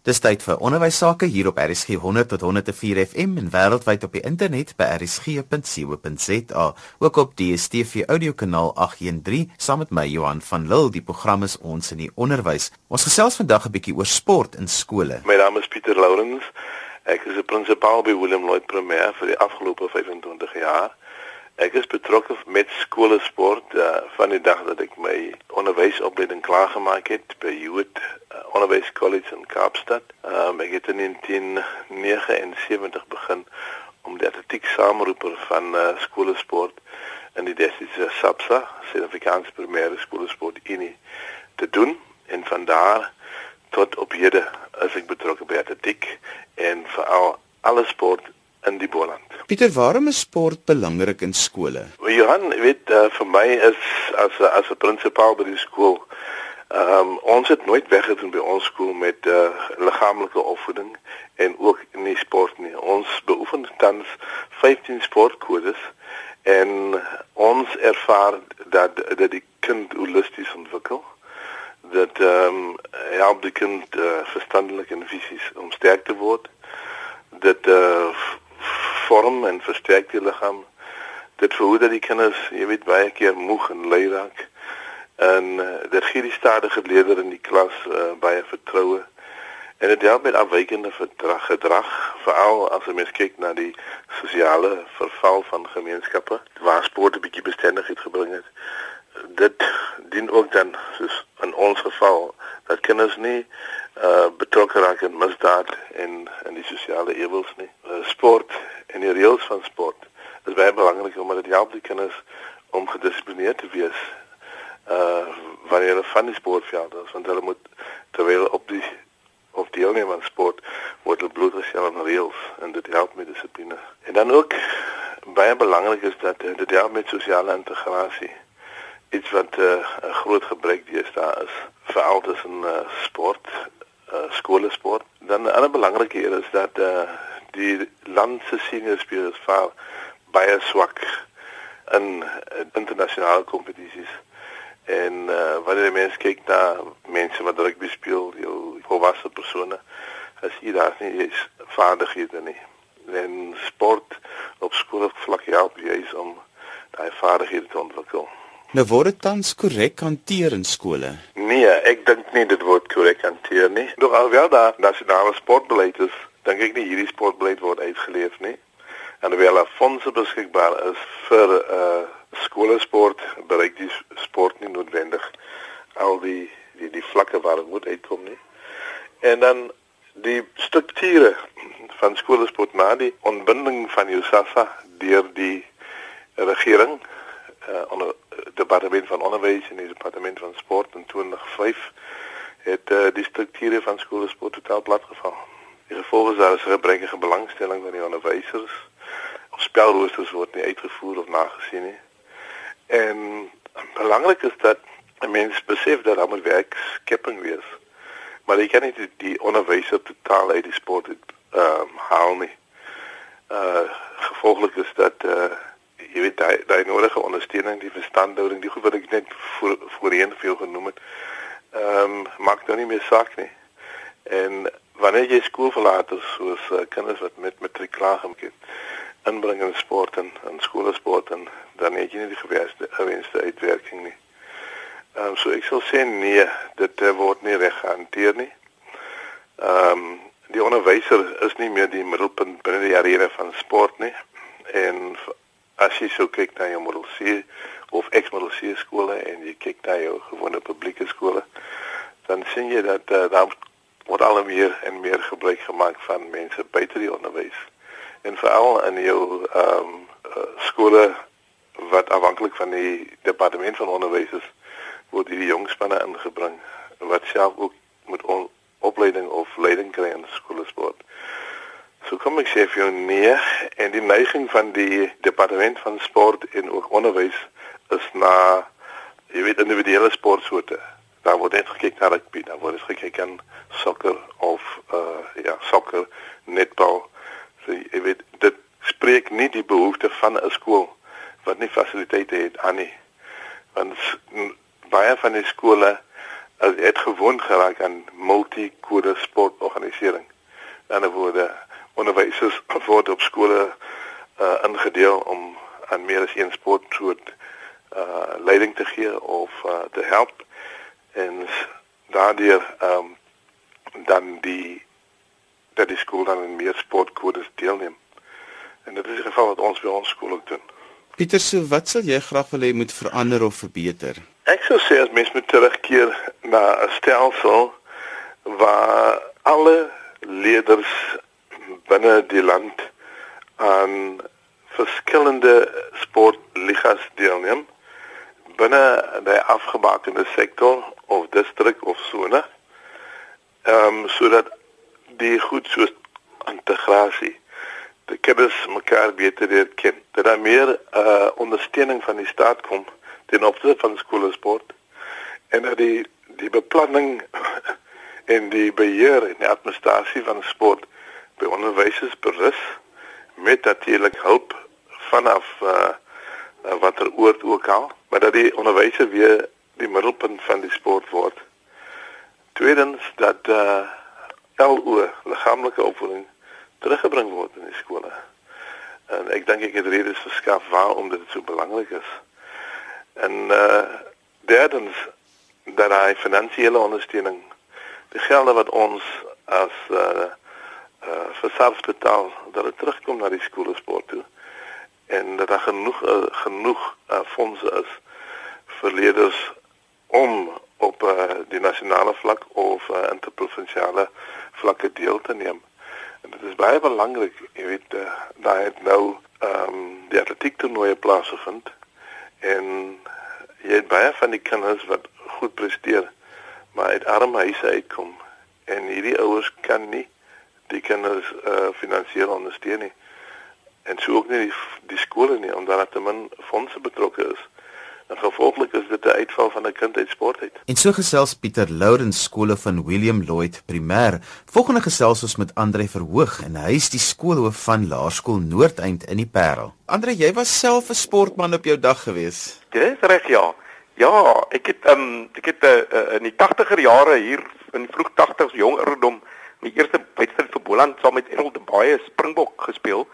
Dis tyd vir onderwys sake hier op RSG 100 tot 104 FM en wêreldwyd op die internet by rsg.co.za. Ook op DStv audiokanaal 813 saam met my Johan van Lille. Die program is ons in die onderwys. Ons gesels vandag 'n bietjie oor sport in skole. My naam is Pieter Lourens. Ek is 'n prinsipaal by Willem Lloyd Primêr vir die afgelope 25 jaar. Ek is betrokke met skoolsport uh, van die dag dat ek my onderwysopleiding klaar gemaak het by Youth uh, Onderwys College in Kaapstad. Um, ek het in 1979 begin om die atletiek sameroeper van uh, skoolsport in die destyds SAPSA, Suid-Afrikaanse Primêre Skoolsport Unie te doen en van daar tot op hede as ek betrokke by atletiek en veral alle sport in die Boland. Pieter, waarom is sport belangrik in skole? Well, Johan, weet uh, vir my is as as 'n prinsipaal by die skool, ehm um, ons het nooit weggedoen by ons skool met uh, liggaamlike opvoeding en ook nie sport nie. Ons beoefen tans 15 sportkodes en ons ervaar dat dat die kind holisties ontwikkel dat ehm um, help die kind uh, verstandelik en fisies om sterk te word dat uh, vorm en versterk die liggaam. Dit verhoed dat die kinders, jy weet, baie keer moeg en lui raak. En uh, dit gee die stadige leerder in die klas uh, baie vertroue. En dit help met afwykende gedrag, gedrag veral as jy mens kyk na die sosiale verval van gemeenskappe waar sport 'n bietjie bestendigheid gebring het. Dit dien ook dan soos in ons geval dat kinders nie uh betrokke raak in misdaad en in die sosiale ewels nie. Uh, sport en die reëls van sport is baie belangrik omdat dit help die kinders om gedissiplineerd te wees uh wanneer hulle van die sportveld is want hulle moet terwyl op die of deelneem aan sport word hulle bloed gestel aan reëls en dit help met dissipline. En dan ook baie belangrik is dat dit help met sosiale integrasie. Iets wat 'n uh, groot gebrek deesdae is veral tussen uh, sport, uh, skoolsport. Dan 'n ander belangrike hier is dat uh, die land se senior spelers vaar baie swak in internasionale kompetisies. En uh, wanneer jy mens kyk na mense wat rugby speel, jou volwasse persone, as jy daar nie is vaardighede nie. En sport op skoolvlak help jy om daai vaardighede te ontwikkel. Nou word dit tans korrek hanteer in skole? Nee, ek dink nie dit word korrek hanteer nie. Nog alhoewel daar nasionale sportbeleid is, dink ek nie hierdie sportbeleid word uitgeleef nie. En terwyl daar fondse beskikbaar is vir uh skoolsport, bereik die sport nie noodwendig al die die die vlakke waar dit moet uitkom nie. En dan die strukture van skoolsport na die ontbinding van USAFA deur die regering uh onder departement van onderwys en die departement van sport in 2005 het uh, die strukture van skoolsport totaal platgeval. Die gevolg is daar is 'n gebrekkige belangstelling van die onderwysers. Ons spelroosters word nie uitgevoer of nagesien nie. En belangrik is dat mense besef dat hulle werk skepping wees. Maar jy kan nie die, die onderwyser totaal uit die sport ehm um, haal nie. Uh gevolglik is dat uh jy weet daai daai nodige ondersteuning, die verstandhouding, die goed wat ek net voor voorheen veel genoem het, ehm um, maak nou nie meer saak nie. En wanneer jy skool verlaat is soos uh, kinders wat met matriek klaar gemaak het inbring in sport en in skoolsport en dan het jy nie die gewenste gewenste uitwerking nie. Ehm um, so ek sal sê nee, dit uh, word nie reg gehanteer nie. Ehm um, die onderwyser is nie meer die middelpunt binne die arena van sport nie. En as jy so kyk na jou model C of ex model C skole en jy kyk na jou gewone publieke skole, dan sien jy dat uh, daar word al meer en meer gebruik gemaak van mense buite die onderwys. En veral in jou ehm um, uh, skole wat afhanklik van die departement van onderwys is, word hierdie jong spanne ingebring wat self ook met opleiding of leiding kry in skoolsport. So kom ek sê vir jou nee en die neiging van die departement van sport en ook onderwys is na jy weet individuele sportsoorte daar word net gekyk na rugby, daar word gekyk aan sokker of uh ja, sokker, netbal. So jy weet dit spreek nie die behoefte van 'n skool wat nie fasiliteite het aan nie. Want baie van die skole as het gewoon geraak aan multi-kode sportorganisering. In ander woorde, onderwysers word op skole uh, ingedeel om aan meer as een sportsoort uh leiding te gee of uh, te help en daardeur um, dan die dat die skool dan in meer sportkodes deelneem. En dit is die geval wat ons by ons skool ook doen. Pieter, so wat sal jy graag wil hê moet verander of verbeter? Ek sou sê as mens moet terugkeer na 'n stelsel waar alle leerders binne die land aan verskillende sportligas deelneem binne die afgebakende sektor of distrik of sone. Ehm um, sodat die goed soos integrasie die kinders mekaar beter leer ken. Dat daar meer uh ondersteuning van die staat kom ten opsigte van skoolsport en dat die die beplanning en die beheer en die administrasie van sport by onderwysers berus met natuurlik hulp vanaf uh watter oord ook al, maar dat die onderwyser weer die middelpunt van die sport word. Tweedens dat uh LO liggaamlike opvoeding teruggebring word in die skole. En ek dink ek het redes verskaf waarom dit so belangrik is. En uh derdens dat hy finansiële ondersteuning die gelde wat ons as uh uh vir SARS betaal dat dit terugkom na die skoolsport toe en dat daar genoeg uh, genoeg uh, fondse is vir leerders om op uh, die nasionale vlak of uh, interprovinsiale vlakke deel te neem. En dit is baie belangrik, jy weet, uh, daar het nou ehm um, die atletiek toernooie plaasgevind en jy het baie van die kinders wat goed presteer, maar uit arme huise uitkom en hierdie ouers kan nie die kinders uh, finansiëel ondersteun nie. En so ook nie die, die skole nie omdat daar te min fondse betrokke is. En gevolglik is dit 'n uitval van 'n kind uit sport uit. En so gesels Pieter Lourens skole van William Lloyd Primêr. Volgende gesels ons met Andre Verhoog en hy is die skoolhoof van Laerskool Noordeind in die Parel. Andre, jy was self 'n sportman op jou dag gewees. Dis reg ja. Ja, ek het ehm um, ek het uh, uh, in die 80er jare hier in die vroeg 80s jong ouderdom my eerste wedstryd vir Boland saam met Errol de Baie Springbok gespeel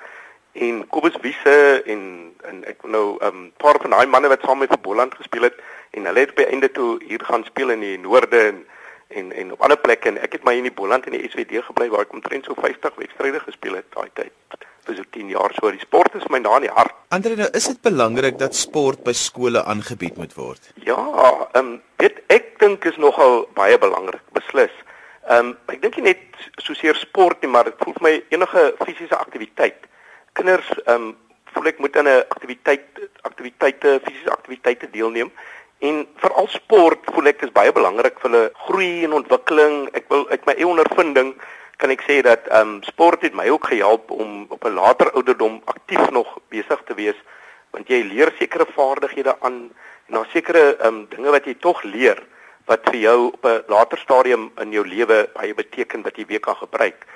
en Kobus Wiese en en ek nou 'n um, paar van daai manne wat saam met Boland gespeel het en hulle het by einde toe hier gaan speel in die noorde en en en op ander plekke en ek het my in die Boland en die SWD gebly waar ek omtrent so 50 wedstryde gespeel het daai tyd. Vir so 10 jaar so die sport is my na in die hart. Andre nou is dit belangrik dat sport by skole aangebied moet word. Ja, ehm um, dit ek dink is nogal baie belangrik beslis. Ehm um, ek dink nie net soseer sport nie, maar dit voel vir my enige fisiese aktiwiteit. Kinders ehm um, voel ek moet aan 'n aktiwiteit aktiwiteite fisiese aktiwiteite deelneem. En veral sport voel ek is baie belangrik vir hulle groei en ontwikkeling. Ek wil uit my eie ondervinding kan ek sê dat ehm um, sport het my ook gehelp om op 'n later ouderdom aktief nog besig te wees want jy leer sekere vaardighede aan en daar sekere ehm um, dinge wat jy tog leer wat vir jou op 'n later stadium in jou lewe baie beteken wat jy weer kan gebruik.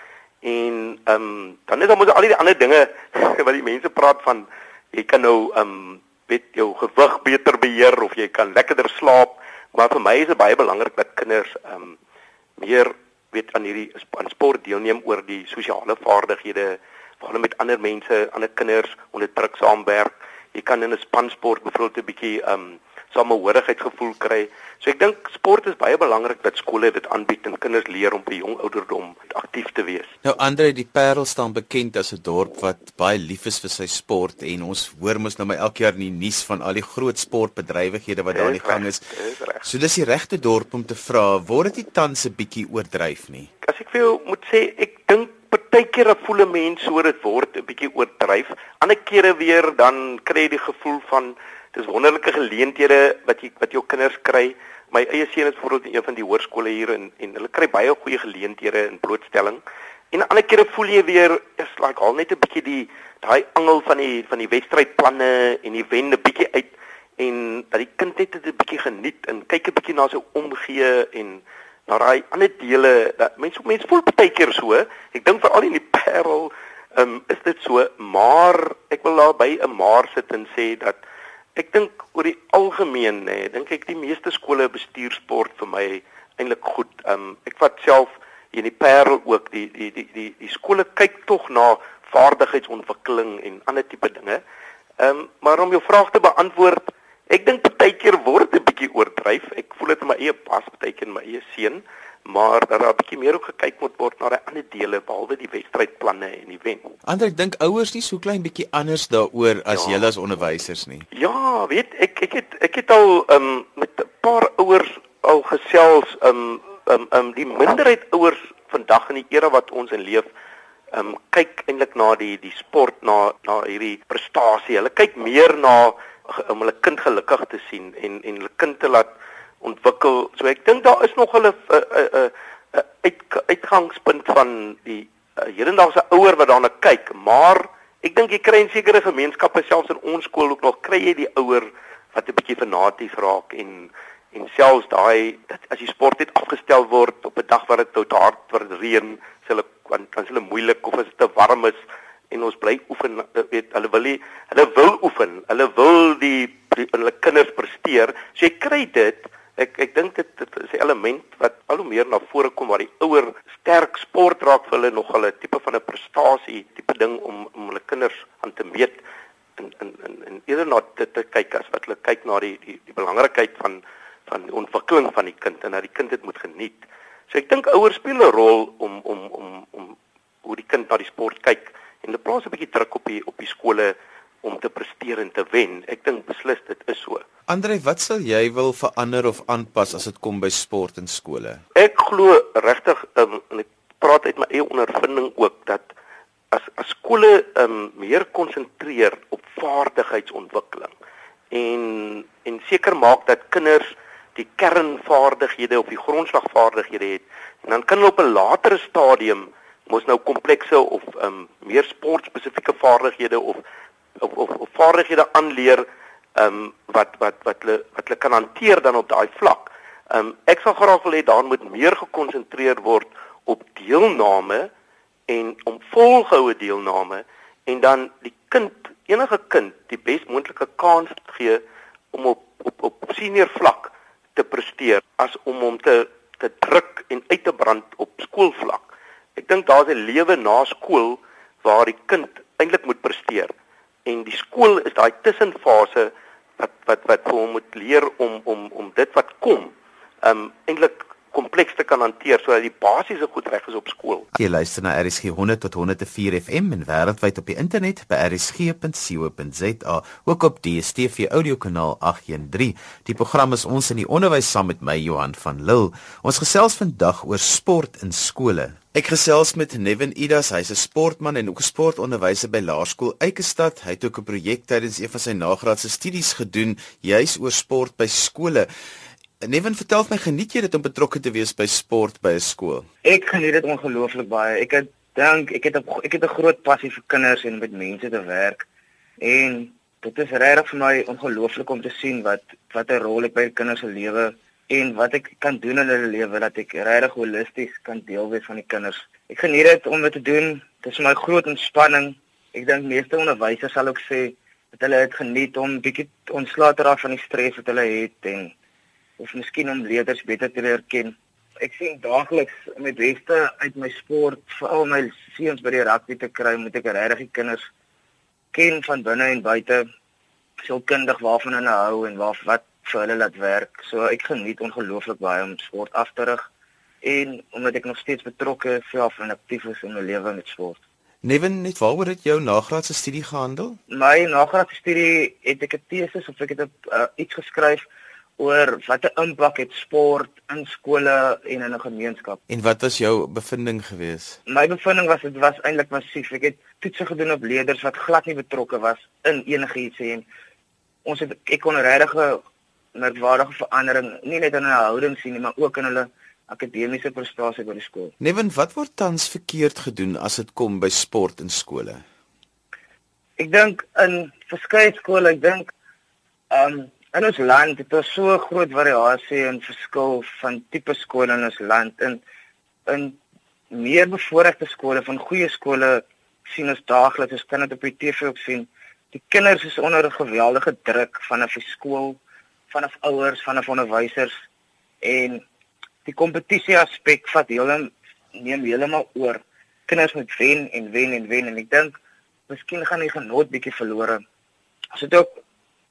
En ehm um, dan is daar mos al die ander dinge wat die mense praat van jy kan nou ehm um, weet jou gewig beter beheer of jy kan lekkerder slaap, maar vir my is dit baie belangrik dat kinders ehm um, meer weet aan hierdie aan sport deelneem oor die sosiale vaardighede hulle met ander mense, ander kinders onder druk saamwerk. Jy kan in 'n spansport byvoorbeeld 'n bietjie ehm um, samehorigheidsgevoel kry. So ek dink sport is baie belangrik dat skole dit aanbied en kinders leer om 'n jong ouderdom aktief te wees. Nou Andre, die Parel staan bekend as 'n dorp wat baie lief is vir sy sport en ons hoor mos nou my elke jaar in die nuus van al die groot sportbedrywighede wat daar aan die gang is. So dis die regte dorp om te vra, word dit tans 'n bietjie oordryf nie? As ek vir jou moet sê, ek dink partykeer voel 'n mens so dit word 'n bietjie oordryf. Ander kere weer dan kry jy die gevoel van dis wonderlike geleenthede wat jy wat jou kinders kry. My eie seun is byvoorbeeld in een van die hoërskole hier en en hulle kry baie goeie geleenthede in blootstelling. En ander kere voel jy weer is like al net 'n bietjie die daai angel van die van die wedstrydplanne en die wende bietjie uit en dat die kind net 'n bietjie geniet en kyk 'n bietjie na sy omgee en na daai ander dele dat mense mense voel baie keer so. Ek dink veral in die Parel um, is dit so, maar ek wil daar by 'n maar sit en sê dat Ek dink oor die algemeen nê, nee, dink ek die meeste skole bestuur sport vir my eintlik goed. Um, ek vat self in die Parel ook die die die die die skole kyk tog na vaardigheidsontwikkeling en ander tipe dinge. Ehm um, maar om jou vraag te beantwoord, ek dink baie keer word 'n bietjie oordryf. Ek voel dit in my eie pas, baie keer in my eie seun, maar daar 'n bietjie meer ook gekyk moet word na die ander dele behalwe die wedstrydplanne en die wen. Ander ek dink ouers nie so klein bietjie anders daaroor as ja. julle as onderwysers nie. Ja, weet ek ek het ek het al um, met 'n paar ouers al gesels um, um, um, die minderheid ouers vandag in die era wat ons in leef ehm um, kyk eintlik na die die sport na na hierdie prestasie. Hulle kyk meer na om hulle kind gelukkig te sien en en hulle kind te laat ontwikkel. So ek dink daar is nog 'n 'n 'n 'n uit, uitgangspunt van die uh, hedendaagse ouer wat daarna kyk, maar ek dink jy kry in sekere gemeenskappe selfs in ons skool ook nog kry jy die ouer wat 'n bietjie fanaties raak en en selfs daai dat as die sport net afgestel word op 'n dag wat dit te hard word reën, sê hulle dan is hulle moeilik of as dit te warm is en ons bly oefen eh, weet hulle wil nie hulle wil oefen hulle wil die, die hulle kinders presteer so jy kry dit ek ek dink dit, dit is 'n element wat al hoe meer na vore kom waar die ouer sterk sport raak vir hulle nog hulle tipe van 'n prestasie tipe ding om om hulle kinders aan te meet en en en, en eerder na dit te kyk as wat hulle kyk na die die die belangrikheid van van die ontwikkeling van die kind en dat die kind dit moet geniet. So ek dink ouers speel 'n rol om om om om hoe die kind na die sport kyk en hulle plaas 'n bietjie druk op die op die skole om te presteer en te wen. Ek dink beslis dit is so. Andre, wat sal jy wil verander of aanpas as dit kom by sport in skole? Ek glo regtig um, en ek praat uit my eie ondervinding ook dat as as skole um, meer konsentreer op vaardigheidsontwikkeling en en seker maak dat kinders die kernvaardighede of die grondslagvaardighede het, dan kan hulle op 'n latere stadium mos nou komplekse of um meer sportspesifieke vaardighede of of of, of vaardighede aanleer um wat wat wat hulle wat hulle kan hanteer dan op daai vlak. Um ek sal graag wil hê daar moet meer gekonsentreer word op deelname en om volgehoue deelname en dan die kind enige kind die bes moontlike kans gee om op op op senior vlak te presteer as om hom te te druk en uit te brand op skoolvlak. Ek dink daar's 'n lewe na skool waar die kind eintlik moet presteer. Skool is daai tussenfase wat wat wat vir hom moet leer om om om dit wat kom, um eintlik kompleks te kan hanteer sodat die basiese goed reg is op skool. Jy luister na RSG 100 tot 104 FM en wêreldwyd op die internet by rsg.co.za, ook op DStv audiokanaal 813. Die program is ons in die onderwys saam met my Johan van Lille. Ons gesels vandag oor sport in skole. Ek gesels met Nevin Idas, hy's 'n sportman en ook 'n sportonderwyser by Laerskool Eikestad. Hy het ook 'n projek tydens een van sy nagraadse studies gedoen juis oor sport by skole. Neven vertel my geniet jy dit om betrokke te wees by sport by 'n skool? Ek geniet dit ongelooflik baie. Ek het dink ek het 'n ek het 'n groot passie vir kinders en met mense te werk. En dit is regtig vir my ongelooflik om te sien wat wat 'n rol ek by kinders se lewe en wat ek kan doen in hulle lewe dat ek regtig holisties kan deel wees van die kinders. Ek geniet dit om dit te doen. Dit is my groot ontspanning. Ek dink meeste onderwysers sal ook sê dat hulle dit geniet om bietjie ontslae te raak van die stres wat hulle het en of miskien om leerders beter te leer ken. Ek sien daagliks met beste uit my sport, veral my seuns by die rugby te kry, moet ek regtig die kinders ken van binne en buite, sielkundig waarvan hulle hou en waar wat vir hulle laat werk. So ek geniet ongelooflik baie om sport af te rig en omdat ek nog steeds betrokke ja, en aktief is in my lewe met sport. Neven, net waaroor het jou nagraadse studie gehandel? My nagraadse studie het ek 'n teses of ek het 'n uh, iets geskryf oor watter impak het sport in skole en in 'n gemeenskap. En wat was jou bevinding gewees? My bevinding was dit was eintlik massief. Ek het toetse gedoen op leerders wat glad nie betrokke was in enigiets en ons het ek kon regtig 'n merkwaardige verandering nie net in hulle houding sien nie, maar ook in hulle akademiese prestasie by die skool. Neven, wat word tans verkeerd gedoen as dit kom by sport in skole? Ek dink in verskeie skole, ek dink ehm um, In ons land het ons so groot variasie en verskil van tipe skole in ons land en in meer bevoorregte skole van goeie skole sien ons daagliks as kinders op die TV ook sien die kinders is onder 'n geweldige druk vanaf die skool vanaf ouers vanaf onderwysers en die kompetisie aspek vat heeltemal neem heeltemal oor. Kinders moet wen en wen en wen en ek dink miskien gaan die genot bietjie verlore. As dit ook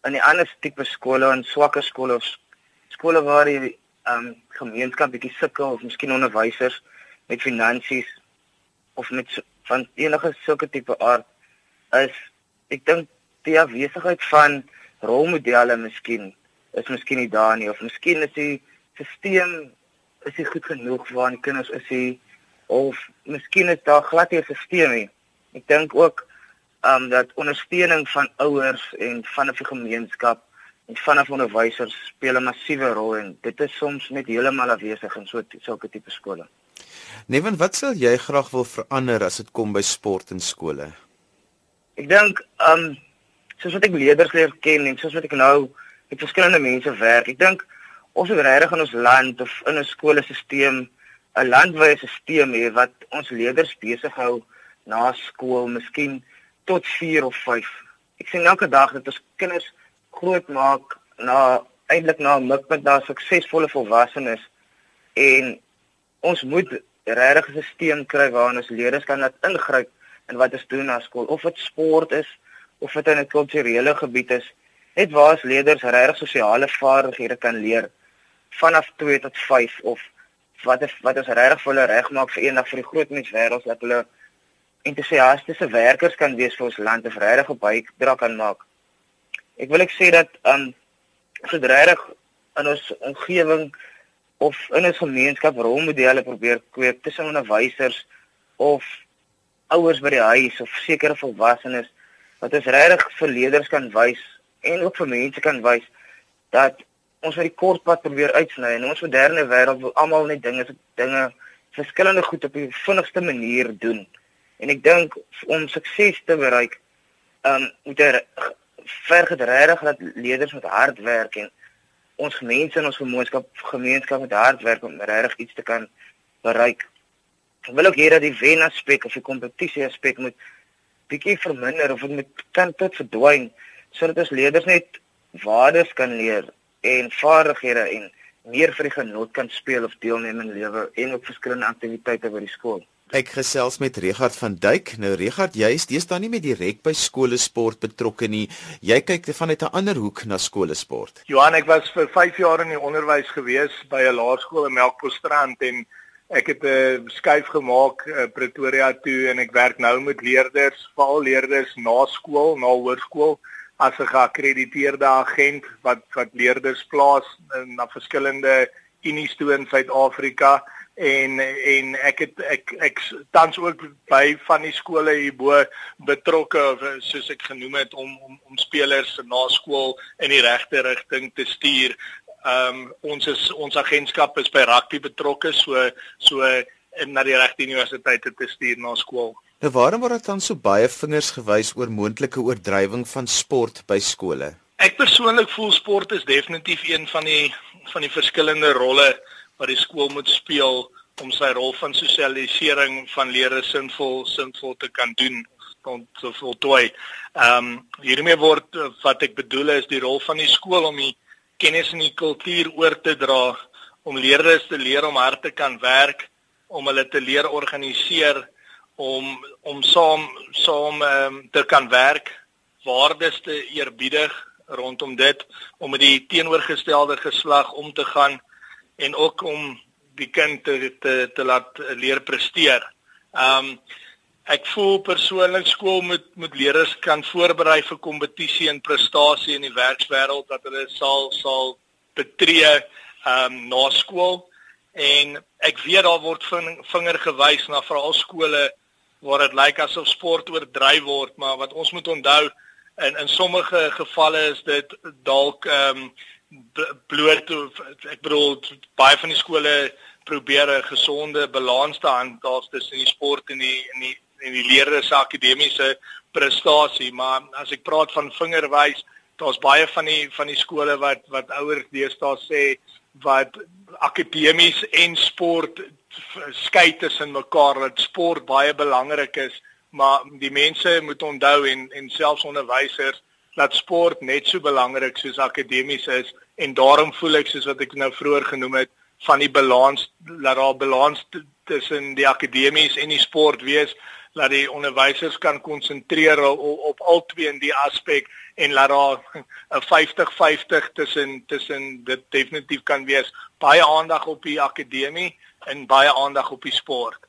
in die ander tipe skole en swakker skole of skole waar die um, gemeenskap bietjie sukkel of miskien onderwysers met finansies of met van enige sulke tipe aard is ek dink die afwesigheid van rolmodelle miskien is miskien nie daar nie of miskien is die stelsel is nie goed genoeg waar die kinders is hy of miskien is daar glad nie 'n stelsel nie. Ek dink ook ehm um, dat ondersteuning van ouers en van 'n gemeenskap en van onderwysers speel 'n massiewe rol en dit is soms net heeltemal afwesig in so sulke tipe skole. Neven, wat sal jy graag wil verander as dit kom by sport in skole? Ek dink um, soos wat ek leerders leer ken en soos wat ek nou met verskillende mense werk, ek dink ons moet regtig in ons land of in 'n skoolstelsel 'n landwyse stelsel hê wat ons leerders besig hou na skool, miskien tot 4 of 5. Ek sien elke dag dat ons kinders groot maak na eintlik na 'n mikpunt na suksesvolle volwassenes en ons moet regtig 'n stelsel kry waarin ons leerders kan net ingryp in wat ons doen na skool of dit sport is of dit in 'n kulturele gebied is net waar ons leerders regtig sosiale vaardighede kan leer vanaf 2 tot 5 of wat is, wat ons regtig vir hulle regmaak vir eendag vir die groot menswêreld dat hulle entoesiastiese werkers kan wees vir ons land of regtig 'n bydra kan maak. Ek wil ek sê dat um dit regtig in ons omgewing of in 'n gemeenskap rolmodelle probeer kweek tussen onderwysers of ouers by die huis of sekere volwassenes wat ons regtig vir leerders kan wys en ook vir mense kan wys dat ons uit die kort pad probeer uitsny en ons moderne wêreld wil almal net dinge dinge verskillende goed op die vinnigste manier doen. En ek dink om sukses te bereik, ehm um, moet jy verg dit regtig dat leerders met hard werk en ons mense in ons gemeenskap gemeenskap met hard werk om regtig iets te kan bereik. Ek wil ook hê dat die wen aspek of die kompetisie aspek moet bietjie verminder of dit moet kan tot verdwyn sodat ons leerders net waardes kan leer en vaardighede en meer vir die genot kan speel of deelneem in lewe en op verskillende aktiwiteite by die skool. Ek gesels met Regard van Duyk. Nou Regard, jy is deesdae nie meer direk by skole sport betrokke nie. Jy kyk vanuit 'n ander hoek na skole sport. Johan, ek was vir 5 jaar in die onderwys gewees by 'n laerskool in Melkbosstrand en ek het 'n skuif gemaak uh, Pretoria toe en ek werk nou met leerders, veral leerders na skool, na hoërskool as 'n geakkrediteerde agent wat wat leerders plaas na verskillende unies toe in Suid-Afrika en en ek het ek ek tans ook by van die skole hierbo betrokke soos ek genoem het om om om spelers na skool in die regte rigting te stuur. Ehm um, ons is ons agentskap is by rugby betrokke so so in na die regte universiteite te stuur na skool. Nou waarom word dan so baie vingers gewys oor moontlike oordrywing van sport by skole? Ek persoonlik voel sport is definitief een van die van die verskillende rolle wat die skool moet speel om sy rol van sosialisering van leerders sinvol sinvol te kan doen om te voltooi. Ehm um, hiermee word wat ek bedoel is die rol van die skool om die kennis en die kultuur oor te dra om leerders te leer om hard te kan werk, om hulle te leer organiseer om om saam saam um, te kan werk, waardes te eerbiedig rondom dit om met die teenoorgestelde geslag om te gaan en ook om die kind te te, te laat leer presteer. Um ek voel persoonlik skool moet moet leerders kan voorberei vir kompetisie en prestasie in die werkswêreld dat hulle sal sal betree um na skool en ek weet daar word vinger gewys na veral skole waar dit lyk asof sport oordryf word, maar wat ons moet onthou in in sommige gevalle is dit dalk ehm um, bloot ek bedoel baie van die skole probeer 'n gesonde balans te handhaaf tussen die sport en die en die en die leerders se akademiese prestasie, maar as ek praat van vingerwys, daar's baie van die van die skole wat wat ouers deesdae sê wat akademies en sport skei tussen mekaar dat sport baie belangrik is, maar die mense moet onthou en en selfs onderwysers dat sport net so belangrik soos akademies is en daarom voel ek soos wat ek nou vroeër genoem het van die balans laat daar balans tussen die akademies en die sport wees dat die onderwysers kan konsentreer op, op al twee in die aspek en laat daar 'n 50-50 tussen tussen dit definitief kan wees baie aandag op die akademie en baie aandag op die sport.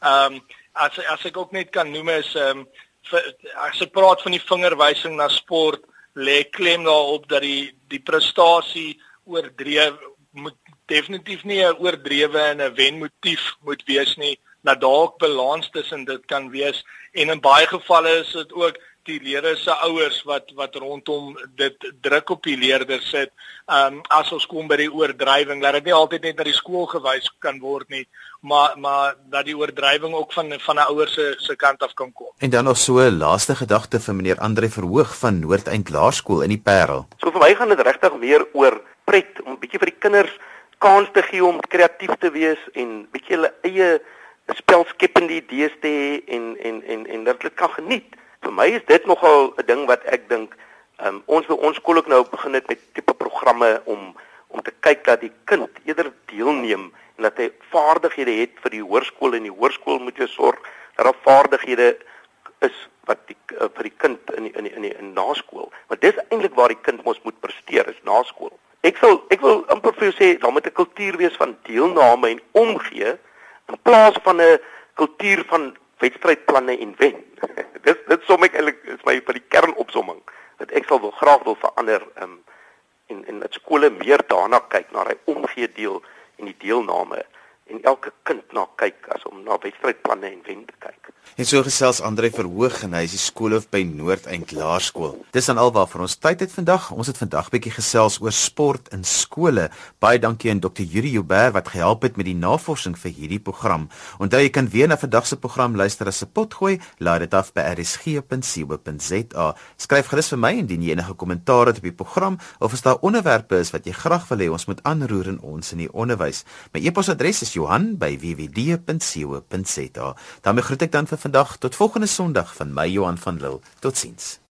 Ehm um, as as ek ook net kan noem is ehm um, as ek praat van die vingerwysing na sport lê klem daarop dat die die prestasie oordreef moet definitief nie 'n oordrewe en 'n wenmotief moet wees nie dat dalk balans tussen dit kan wees en in baie gevalle is dit ook die leerders se ouers wat wat rondom dit druk op die leerders sit. Ehm um, as ons kom by die oordrywing, dat dit nie altyd net na die skool gewys kan word nie, maar maar dat die oordrywing ook van van 'n ouer se se kant af kan kom. En dan nog so 'n laaste gedagte vir meneer Andre Verhoog van Noordeind Laerskool in die Parel. So vir my gaan dit regtig meer oor pret om 'n bietjie vir die kinders kans te gee om kreatief te wees en bietjie hulle eie spelskepende idees te hê en en en en dat hulle kan geniet. Vir my is dit nogal 'n ding wat ek dink um, ons by ons skool ook nou begin het met tipe programme om om te kyk dat die kind eerder deelneem en dat hy vaardighede het vir die hoërskool en die hoërskool moet jy sorg dat daar vaardighede is wat die uh, vir die kind in die, in die, in die in naskool. Want dis eintlik waar die kind mos moet presteer is naskool. Ek sal ek wil amper vir jou sê daar moet 'n kultuur wees van deelname en omgee in plaas van 'n kultuur van wedstrydplanne en wen. dis dit som ek eintlik is my vir die kernopsomming dat ek sal wil graag wil verander um, en en dat skole meer daarna kyk na hy omgee deel en die deelname en elke kind na kyk as om na wedstrydplanne en wen te kyk. En so gesels Andre Verhoog en hy is die skoolhoof by Noordeind Laerskool. Dis dan alwaar vir ons tyd het vandag. Ons het vandag bietjie gesels oor sport in skole. Baie dankie aan Dr. Yuri Joubert wat gehelp het met die navorsing vir hierdie program. Onthou jy kan weer na vandag se program luister as se pot gooi. Laai dit af by rsg.co.za. Skryf gerus vir my indien jy enige kommentaar het op die program of as daar onderwerpe is wat jy graag wil hê ons moet aanroer in ons in die onderwys. My e-posadres is Johan@wwd.co.za. daarmee groet ek dan vir vandag tot volgende Sondag van my Johan van Lille. Totsiens.